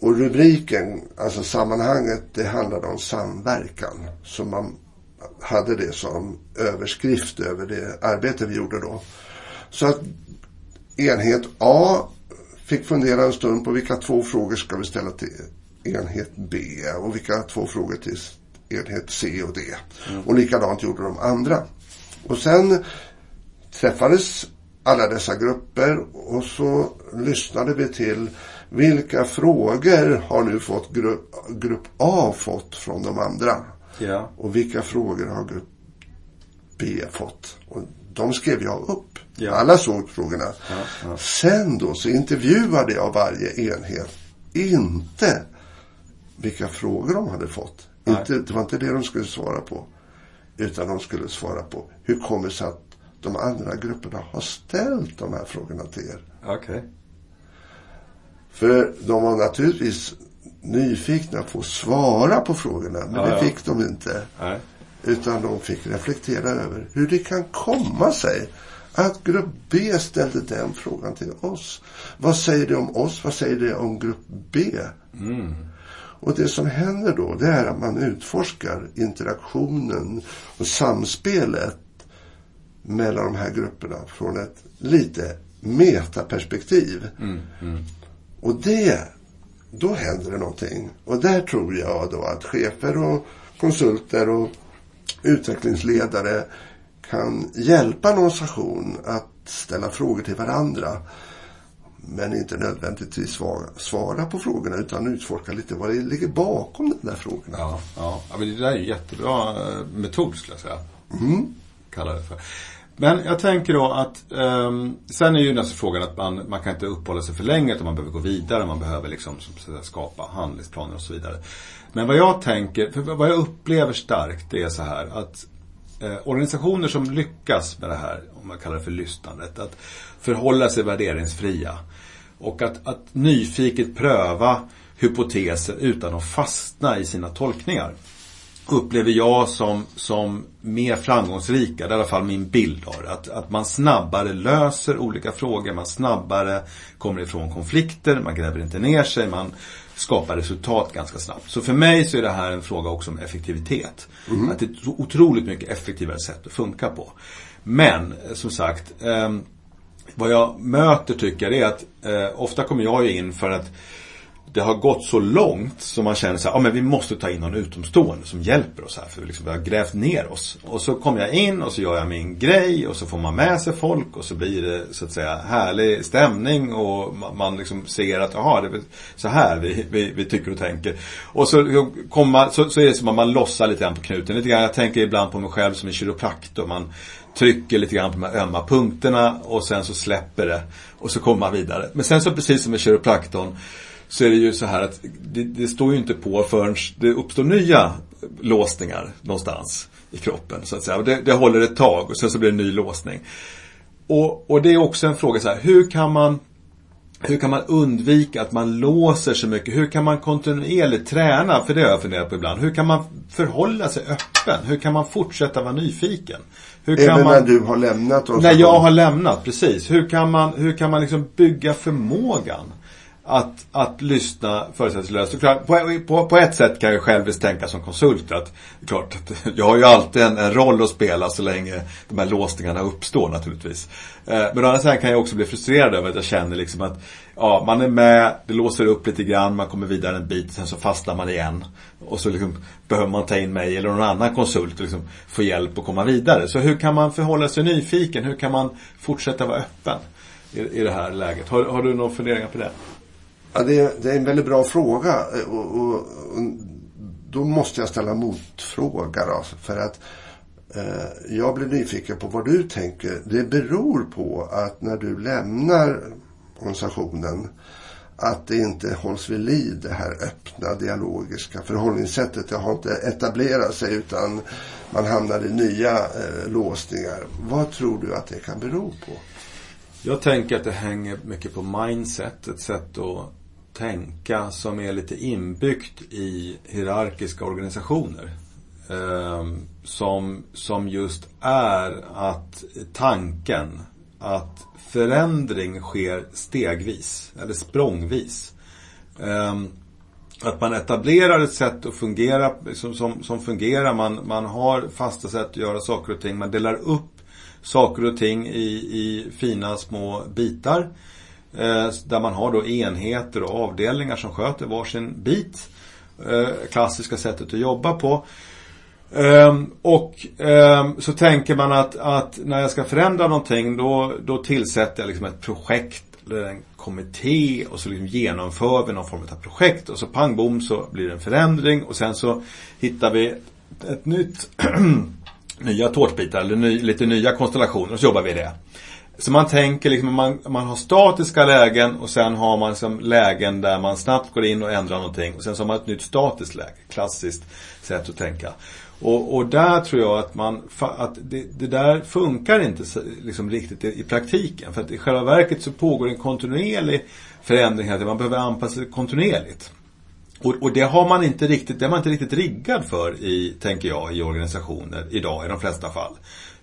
Speaker 1: Och rubriken, alltså sammanhanget, det handlade om samverkan. Så man hade det som överskrift över det arbete vi gjorde då. Så att enhet A fick fundera en stund på vilka två frågor ska vi ställa till enhet B och vilka två frågor till enhet C och D. Mm. Och likadant gjorde de andra. Och sen träffades alla dessa grupper och så lyssnade vi till vilka frågor har nu fått grupp, grupp A fått från de andra? Ja. Och vilka frågor har grupp B fått? Och de skrev jag upp. Ja. Alla såg frågorna. Ja. Sen då så intervjuade jag varje enhet. Inte vilka frågor de hade fått. Inte, det var inte det de skulle svara på. Utan de skulle svara på hur kommer det sig att de andra grupperna har ställt de här frågorna till er.
Speaker 2: Okej. Okay.
Speaker 1: För de var naturligtvis nyfikna på att svara på frågorna. Men ja, det fick ja. de inte. Nej. Utan de fick reflektera över hur det kan komma sig att grupp B ställde den frågan till oss. Vad säger det om oss? Vad säger det om grupp B? Mm. Och det som händer då, det är att man utforskar interaktionen och samspelet mellan de här grupperna från ett lite metaperspektiv. Mm, mm. Och det, då händer det någonting. Och där tror jag då att chefer och konsulter och utvecklingsledare kan hjälpa en organisation att ställa frågor till varandra men inte nödvändigtvis svara, svara på frågorna utan utforska lite vad det ligger bakom de där frågorna.
Speaker 2: Ja, ja. ja men det där är en jättebra eh, metod skulle jag säga.
Speaker 1: Mm.
Speaker 2: Kalla det för. Men jag tänker då att um, sen är ju nästa frågan att man, man kan inte uppehålla sig för länge utan man behöver gå vidare. Man behöver liksom som, skapa handlingsplaner och så vidare. Men vad jag tänker, för vad jag upplever starkt det är så här att eh, organisationer som lyckas med det här, om man kallar det för lyssnandet, att förhålla sig värderingsfria och att, att nyfiket pröva hypoteser utan att fastna i sina tolkningar upplever jag som, som mer framgångsrika, det är i alla fall min bild av det. Att, att man snabbare löser olika frågor, man snabbare kommer ifrån konflikter, man gräver inte ner sig, man skapar resultat ganska snabbt. Så för mig så är det här en fråga också om effektivitet. Mm. Att det är ett otroligt mycket effektivare sätt att funka på. Men, som sagt, eh, vad jag möter tycker jag är att eh, ofta kommer jag in för att det har gått så långt som man känner så här, ja men vi måste ta in någon utomstående som hjälper oss här för liksom, vi har grävt ner oss. Och så kommer jag in och så gör jag min grej och så får man med sig folk och så blir det så att säga härlig stämning och man liksom ser att, jaha, det är så här vi, vi, vi tycker och tänker. Och så, kommer så, så är det som att man lossar lite grann på knuten. Lite grann, jag tänker ibland på mig själv som en kiropraktor. Man trycker lite grann på de här ömma punkterna och sen så släpper det och så kommer man vidare. Men sen så precis som med kiropraktorn så är det ju så här att det, det står ju inte på förrän det uppstår nya låsningar någonstans i kroppen. Så att säga. Det, det håller ett tag och sen så blir det en ny låsning. Och, och det är också en fråga så här, hur kan man hur kan man undvika att man låser så mycket? Hur kan man kontinuerligt träna? För det har jag funderat på ibland. Hur kan man förhålla sig öppen? Hur kan man fortsätta vara nyfiken? Hur
Speaker 1: Även
Speaker 2: man...
Speaker 1: när du har lämnat
Speaker 2: När jag har lämnat, precis. Hur kan man, hur kan man liksom bygga förmågan? Att, att lyssna förutsättningslöst. På, på, på ett sätt kan jag själv tänka som konsult att, klart, jag har ju alltid en, en, roll att spela så länge de här låsningarna uppstår naturligtvis. Eh, men å andra sidan kan jag också bli frustrerad över att jag känner liksom att ja, man är med, det låser upp lite grann, man kommer vidare en bit, sen så fastnar man igen. Och så liksom behöver man ta in mig eller någon annan konsult och liksom få hjälp att komma vidare. Så hur kan man förhålla sig nyfiken? Hur kan man fortsätta vara öppen i, i det här läget? Har, har du några funderingar på det?
Speaker 1: Ja, det, är, det är en väldigt bra fråga. Och, och, och då måste jag ställa motfråga då, för att eh, jag blir nyfiken på vad du tänker. Det beror på att när du lämnar organisationen att det inte hålls vid liv det här öppna dialogiska förhållningssättet. Det har inte etablerat sig utan man hamnar i nya eh, låsningar. Vad tror du att det kan bero på?
Speaker 2: Jag tänker att det hänger mycket på mindset, ett sätt att tänka som är lite inbyggt i hierarkiska organisationer. Eh, som, som just är att tanken att förändring sker stegvis, eller språngvis. Eh, att man etablerar ett sätt att fungera som, som, som, fungerar. Man, man har fasta sätt att göra saker och ting. Man delar upp saker och ting i, i fina små bitar. Eh, där man har då enheter och avdelningar som sköter varsin bit. Eh, klassiska sättet att jobba på. Ehm, och ehm, så tänker man att, att, när jag ska förändra någonting då, då tillsätter jag liksom ett projekt eller en kommitté och så liksom genomför vi någon form av projekt och så pang bom så blir det en förändring och sen så hittar vi ett nytt nya tårtbitar eller ny, lite nya konstellationer och så jobbar vi det. Så man tänker liksom, man, man har statiska lägen och sen har man liksom lägen där man snabbt går in och ändrar någonting. Och sen så har man ett nytt statiskt läge. Klassiskt sätt att tänka. Och, och där tror jag att man, att det, det där funkar inte liksom riktigt i, i, praktiken. För att i själva verket så pågår en kontinuerlig förändring här. Man behöver anpassa sig kontinuerligt. Och, och, det har man inte riktigt, det är man inte riktigt riggad för i, tänker jag, i organisationer idag i de flesta fall.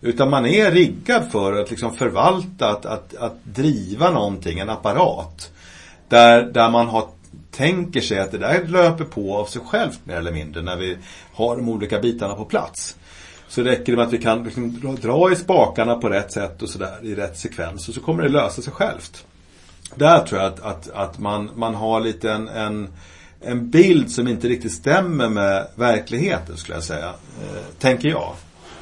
Speaker 2: Utan man är riggad för att liksom förvalta, att, att, att driva någonting, en apparat. Där, där man har, tänker sig att det där löper på av sig självt mer eller mindre när vi har de olika bitarna på plats. Så räcker det med att vi kan liksom dra i spakarna på rätt sätt och sådär i rätt sekvens och så kommer det lösa sig självt. Där tror jag att, att, att man, man har lite en, en, en bild som inte riktigt stämmer med verkligheten skulle jag säga. Eh, tänker jag.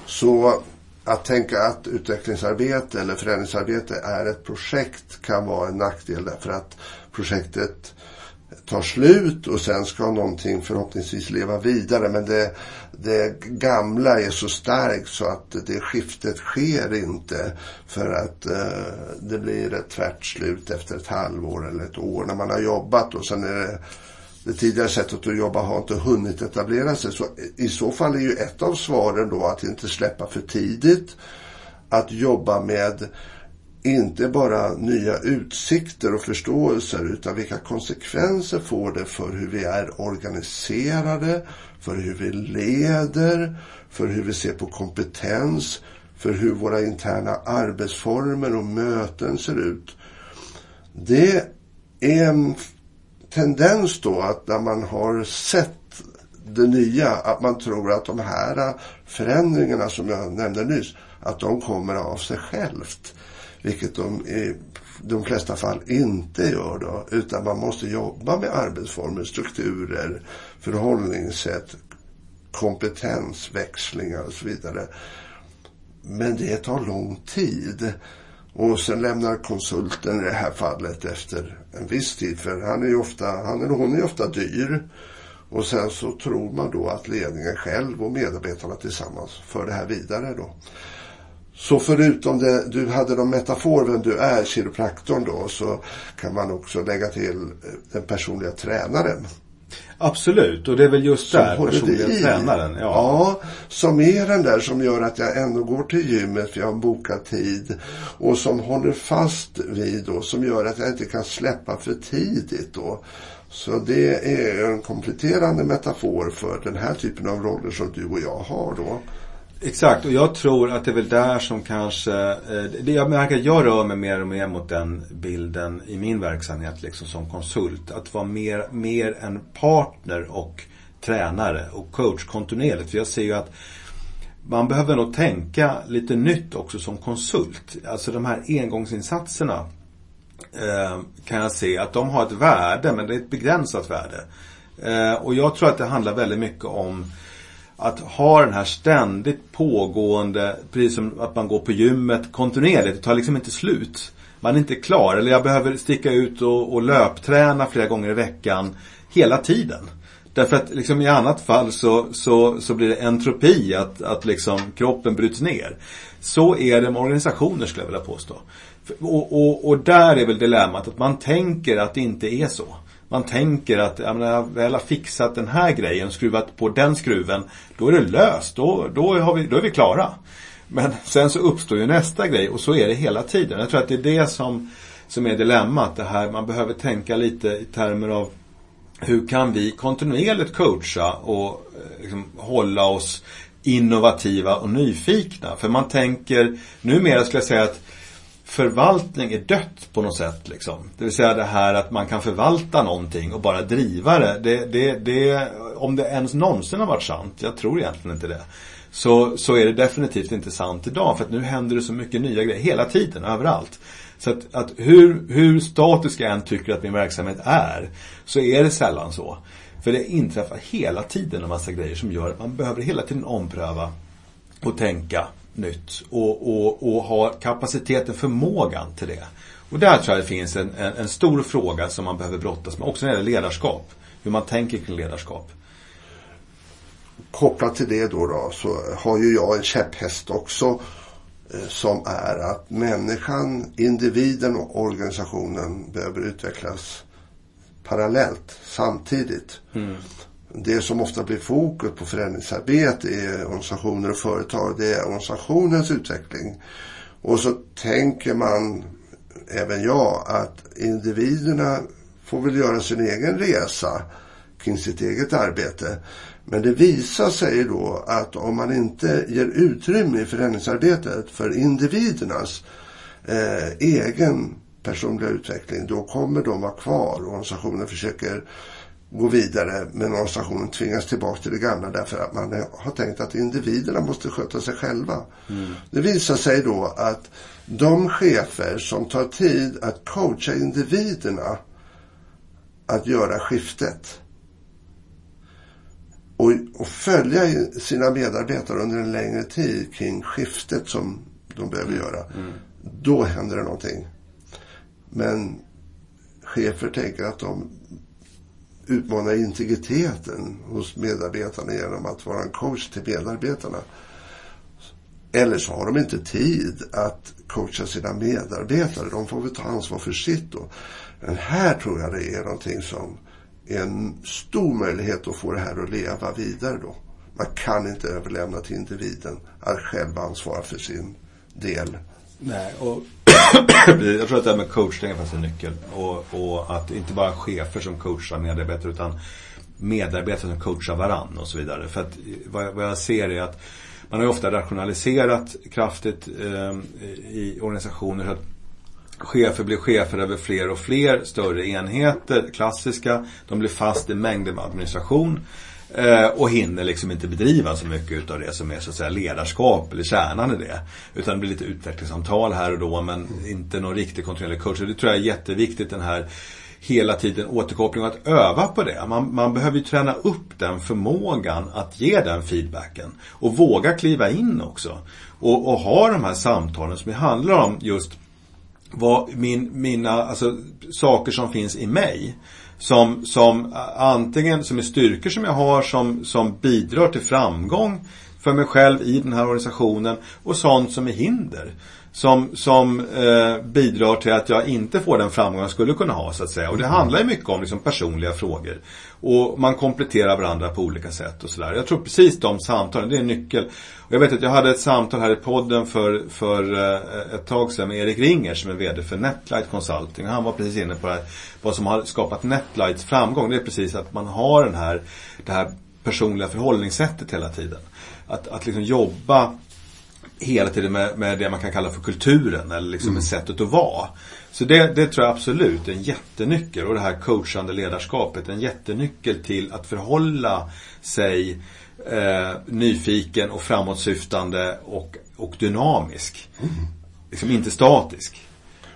Speaker 1: Så att tänka att utvecklingsarbete eller förändringsarbete är ett projekt kan vara en nackdel därför att projektet tar slut och sen ska någonting förhoppningsvis leva vidare. Men det, det gamla är så starkt så att det skiftet sker inte för att eh, det blir ett tvärt slut efter ett halvår eller ett år när man har jobbat och sen är det det tidigare sättet att jobba har inte hunnit etablera sig. Så I så fall är ju ett av svaren då att inte släppa för tidigt. Att jobba med inte bara nya utsikter och förståelser utan vilka konsekvenser får det för hur vi är organiserade, för hur vi leder, för hur vi ser på kompetens, för hur våra interna arbetsformer och möten ser ut. Det är en tendens då att när man har sett det nya, att man tror att de här förändringarna som jag nämnde nyss, att de kommer av sig självt. Vilket de i de flesta fall inte gör då, utan man måste jobba med arbetsformer, strukturer, förhållningssätt, kompetensväxlingar och så vidare. Men det tar lång tid. Och sen lämnar konsulten i det här fallet efter en viss tid. För han är ju ofta, han eller hon är ofta dyr. Och sen så tror man då att ledningen själv och medarbetarna tillsammans för det här vidare då. Så förutom det, du hade de metafor vem du är, kiropraktorn då, så kan man också lägga till eh, den personliga tränaren.
Speaker 2: Absolut, och det är väl just som där personliga tränaren. Ja.
Speaker 1: ja, som är den där som gör att jag ändå går till gymmet för jag har bokat tid. Och som håller fast vid då, som gör att jag inte kan släppa för tidigt då. Så det är en kompletterande metafor för den här typen av roller som du och jag har då.
Speaker 2: Exakt, och jag tror att det är väl där som kanske, eh, det jag märker att jag rör mig mer och mer mot den bilden i min verksamhet liksom som konsult. Att vara mer, mer en partner och tränare och coach kontinuerligt. För jag ser ju att man behöver nog tänka lite nytt också som konsult. Alltså de här engångsinsatserna eh, kan jag se att de har ett värde, men det är ett begränsat värde. Eh, och jag tror att det handlar väldigt mycket om att ha den här ständigt pågående, precis som att man går på gymmet kontinuerligt, det tar liksom inte slut. Man är inte klar, eller jag behöver sticka ut och, och löpträna flera gånger i veckan hela tiden. Därför att liksom i annat fall så, så, så blir det entropi, att, att liksom kroppen bryts ner. Så är det med organisationer skulle jag vilja påstå. Och, och, och där är väl dilemmat att man tänker att det inte är så man tänker att ja, när jag väl har fixat den här grejen, skruvat på den skruven, då är det löst. Då, då, har vi, då är vi klara. Men sen så uppstår ju nästa grej och så är det hela tiden. Jag tror att det är det som, som är dilemmat. Det här, man behöver tänka lite i termer av hur kan vi kontinuerligt coacha och eh, liksom, hålla oss innovativa och nyfikna. För man tänker, numera skulle jag säga att förvaltning är dött på något sätt. Liksom. Det vill säga det här att man kan förvalta någonting och bara driva det. det, det, det om det ens någonsin har varit sant, jag tror egentligen inte det. Så, så är det definitivt inte sant idag. För att nu händer det så mycket nya grejer hela tiden, överallt. Så att, att hur, hur statisk jag än tycker att min verksamhet är, så är det sällan så. För det inträffar hela tiden en massa grejer som gör att man behöver hela tiden ompröva och tänka nytt och, och, och ha kapaciteten, förmågan till det. Och där tror jag det finns en, en, en, stor fråga som man behöver brottas med, också när det gäller ledarskap. Hur man tänker kring ledarskap.
Speaker 1: Kopplat till det då, då så har ju jag en käpphäst också eh, som är att människan, individen och organisationen behöver utvecklas parallellt, samtidigt. Mm det som ofta blir fokus på förändringsarbete i organisationer och företag, det är organisationens utveckling. Och så tänker man, även jag, att individerna får väl göra sin egen resa kring sitt eget arbete. Men det visar sig då att om man inte ger utrymme i förändringsarbetet för individernas eh, egen personliga utveckling, då kommer de vara kvar. Organisationen försöker gå vidare men organisationen tvingas tillbaka till det gamla därför att man har tänkt att individerna måste sköta sig själva. Mm. Det visar sig då att de chefer som tar tid att coacha individerna att göra skiftet och, och följa sina medarbetare under en längre tid kring skiftet som de behöver göra. Mm. Då händer det någonting. Men chefer tänker att de utmana integriteten hos medarbetarna genom att vara en coach till medarbetarna. Eller så har de inte tid att coacha sina medarbetare. De får väl ta ansvar för sitt då. Men här tror jag det är någonting som är en stor möjlighet att få det här att leva vidare då. Man kan inte överlämna till individen att själv ansvara för sin del.
Speaker 2: Nej, och jag tror att det här med coachning är faktiskt en nyckel. Och, och, att inte bara chefer som coachar medarbetare utan medarbetare som coachar varann och så vidare. För att vad, vad jag ser är att man har ju ofta rationaliserat kraftigt eh, i organisationer. Så att chefer blir chefer över fler och fler större enheter, klassiska. De blir fast i mängder med administration. Eh, och hinner liksom inte bedriva så mycket av det som är så att säga ledarskap eller kärnan i det. Utan det blir lite utvecklingssamtal här och då men inte någon riktig kontinuerlig coach. Och det tror jag är jätteviktigt den här hela tiden återkoppling och att öva på det. Man, man behöver ju träna upp den förmågan att ge den feedbacken. Och våga kliva in också. Och, och ha de här samtalen som handlar om just vad min, mina, alltså saker som finns i mig. Som, som antingen som är styrkor som jag har som, som bidrar till framgång för mig själv i den här organisationen och sånt som är hinder som, som eh, bidrar till att jag inte får den framgång jag skulle kunna ha så att säga. Och det handlar ju mycket om liksom, personliga frågor. Och man kompletterar varandra på olika sätt och sådär. Jag tror precis de samtalen, det är en nyckel. Och jag vet att jag hade ett samtal här i podden för, för eh, ett tag sedan med Erik Ringer som är VD för Netlight Consulting. Och han var precis inne på det här, vad som har skapat Netlights framgång. Det är precis att man har den här, det här personliga förhållningssättet hela tiden. Att, att liksom jobba hela tiden med, med det man kan kalla för kulturen eller liksom mm. sättet att vara. Så det, det tror jag absolut är en jättenyckel och det här coachande ledarskapet en jättenyckel till att förhålla sig eh, nyfiken och framåtsyftande och, och dynamisk. Mm. Liksom inte statisk.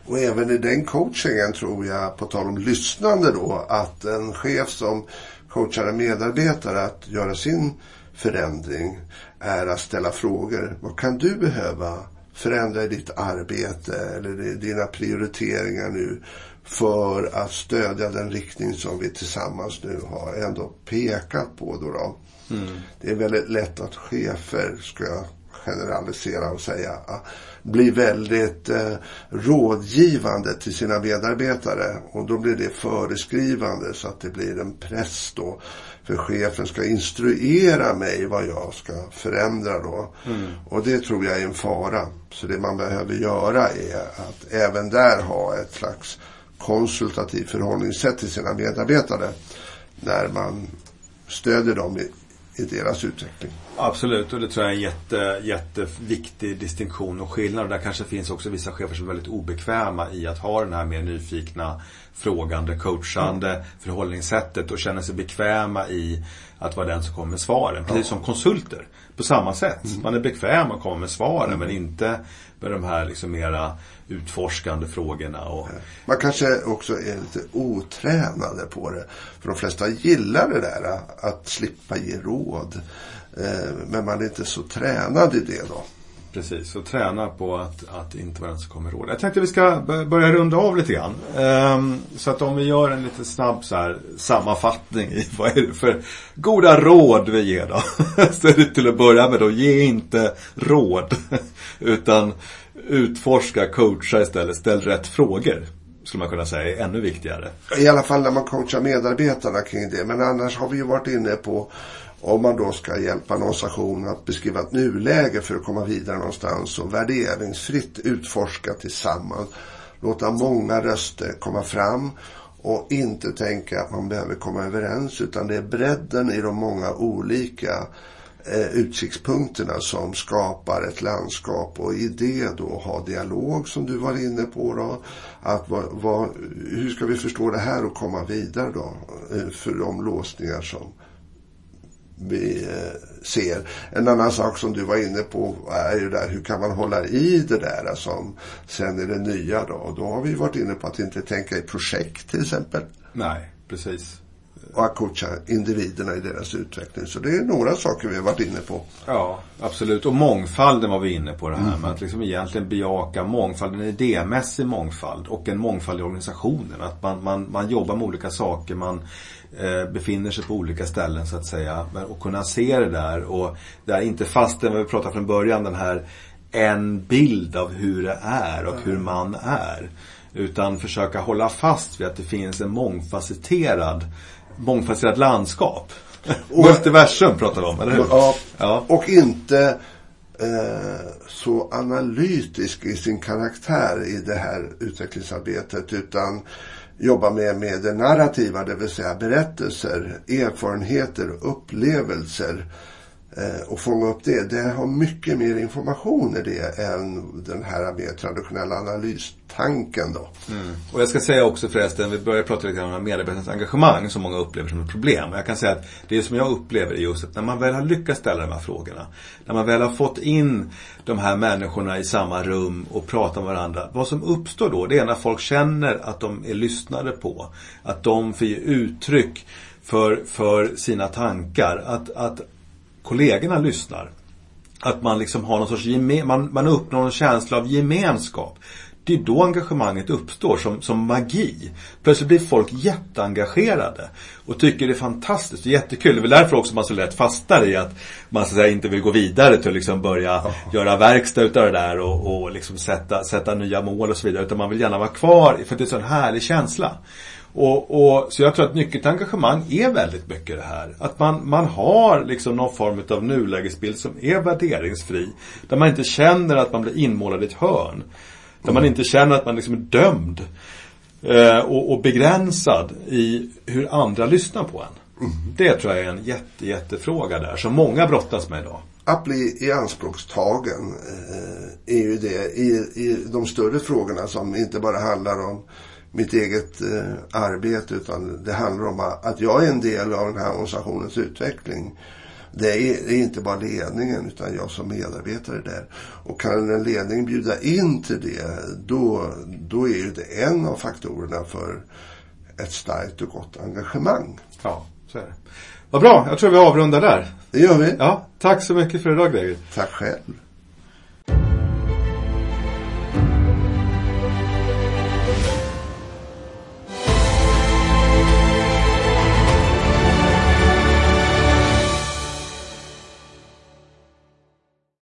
Speaker 1: Och även i den coachingen tror jag, på tal om lyssnande då, att en chef som coachar en medarbetare att göra sin förändring är att ställa frågor. Vad kan du behöva förändra i ditt arbete eller dina prioriteringar nu för att stödja den riktning som vi tillsammans nu har ändå pekat på. Då, då. Mm. Det är väldigt lätt att chefer, ska generalisera och säga, blir väldigt eh, rådgivande till sina medarbetare. Och då blir det föreskrivande så att det blir en press då för chefen ska instruera mig vad jag ska förändra då. Mm. Och det tror jag är en fara. Så det man behöver göra är att även där ha ett slags konsultativt förhållningssätt till sina medarbetare. När man stödjer dem i, i deras utveckling.
Speaker 2: Absolut, och det tror jag är en jätte, jätteviktig distinktion och skillnad. Och där kanske finns också vissa chefer som är väldigt obekväma i att ha den här mer nyfikna, frågande, coachande mm. förhållningssättet och känner sig bekväma i att vara den som kommer med svaren. Precis som konsulter. På samma sätt. Mm. Man är bekväm att komma med svaren mm. men inte med de här liksom mera utforskande frågorna. Och...
Speaker 1: Man kanske också är lite otränade på det. För de flesta gillar det där att slippa ge råd. Eh, men man är inte så tränad i det då.
Speaker 2: Precis, och träna på att, att inte vara den som kommer råd. Jag tänkte att vi ska börja runda av lite grann. Um, så att om vi gör en lite snabb så här, sammanfattning i vad är det för goda råd vi ger då. så är det till att börja med då, ge inte råd. utan utforska, coacha istället, ställ rätt frågor. Skulle man kunna säga är ännu viktigare.
Speaker 1: I alla fall när man coachar medarbetarna kring det. Men annars har vi ju varit inne på om man då ska hjälpa en organisation att beskriva ett nuläge för att komma vidare någonstans och värderingsfritt utforska tillsammans. Låta många röster komma fram och inte tänka att man behöver komma överens utan det är bredden i de många olika eh, utsiktspunkterna som skapar ett landskap och i det då ha dialog som du var inne på då. Att va, va, hur ska vi förstå det här och komma vidare då eh, för de låsningar som vi eh, ser. En annan sak som du var inne på är ju där hur kan man hålla i det där som sen är det nya då. Och då har vi varit inne på att inte tänka i projekt till exempel.
Speaker 2: Nej, precis.
Speaker 1: och att coacha individerna i deras utveckling. Så det är några saker vi har varit inne på.
Speaker 2: Ja, absolut. Och mångfalden var vi inne på det här mm. med att liksom egentligen bejaka mångfald, en idémässig mångfald och en mångfald i organisationen. Att man, man, man jobbar med olika saker, man befinner sig på olika ställen så att säga. Men, och kunna se det där och där inte fastän, vi pratade från början, den här en bild av hur det är och hur man är. Utan försöka hålla fast vid att det finns en mångfacetterad, mångfacetterat landskap. Och, Multiversum pratar vi om, eller hur?
Speaker 1: Ja, ja. och inte eh, så analytisk i sin karaktär i det här utvecklingsarbetet utan jobba med, med det narrativa, det vill säga berättelser, erfarenheter, upplevelser. Eh, Eh, och fånga upp det. Det har mycket mer information i det än den här mer traditionella analystanken då.
Speaker 2: Mm. Och jag ska säga också förresten, vi börjar prata lite om medarbetarnas engagemang som många upplever som ett problem. Jag kan säga att det som jag upplever är just att när man väl har lyckats ställa de här frågorna. När man väl har fått in de här människorna i samma rum och pratar med varandra. Vad som uppstår då, det är när folk känner att de är lyssnade på. Att de får ge uttryck för, för sina tankar. Att, att kollegorna lyssnar. Att man liksom har någon sorts geme- man, man uppnår en känsla av gemenskap. Det är då engagemanget uppstår som, som magi. Plötsligt blir folk jätteengagerade och tycker det är fantastiskt och jättekul. Det är väl därför också man så lätt fastnar i att man så att säga, inte vill gå vidare till att liksom börja oh. göra verkstad utav det där och, och liksom sätta, sätta nya mål och så vidare. Utan man vill gärna vara kvar för det är en sån härlig känsla. Och, och, så jag tror att nyckeln till engagemang är väldigt mycket det här. Att man, man har liksom någon form av nulägesbild som är värderingsfri. Där man inte känner att man blir inmålad i ett hörn. Där mm. man inte känner att man liksom är dömd. Eh, och, och, begränsad i hur andra lyssnar på en. Mm. Det tror jag är en jätte, jättefråga där som många brottas med idag.
Speaker 1: Att bli ianspråkstagen eh, är ju det i, i de större frågorna som inte bara handlar om mitt eget eh, arbete utan det handlar om att jag är en del av den här organisationens utveckling. Det är, det är, inte bara ledningen utan jag som medarbetare där. Och kan en ledning bjuda in till det då, då är ju det en av faktorerna för ett starkt och gott engagemang.
Speaker 2: Ja, så är det. Vad bra, jag tror vi avrundar där.
Speaker 1: Det gör vi.
Speaker 2: Ja, tack så mycket för idag Greger.
Speaker 1: Tack själv.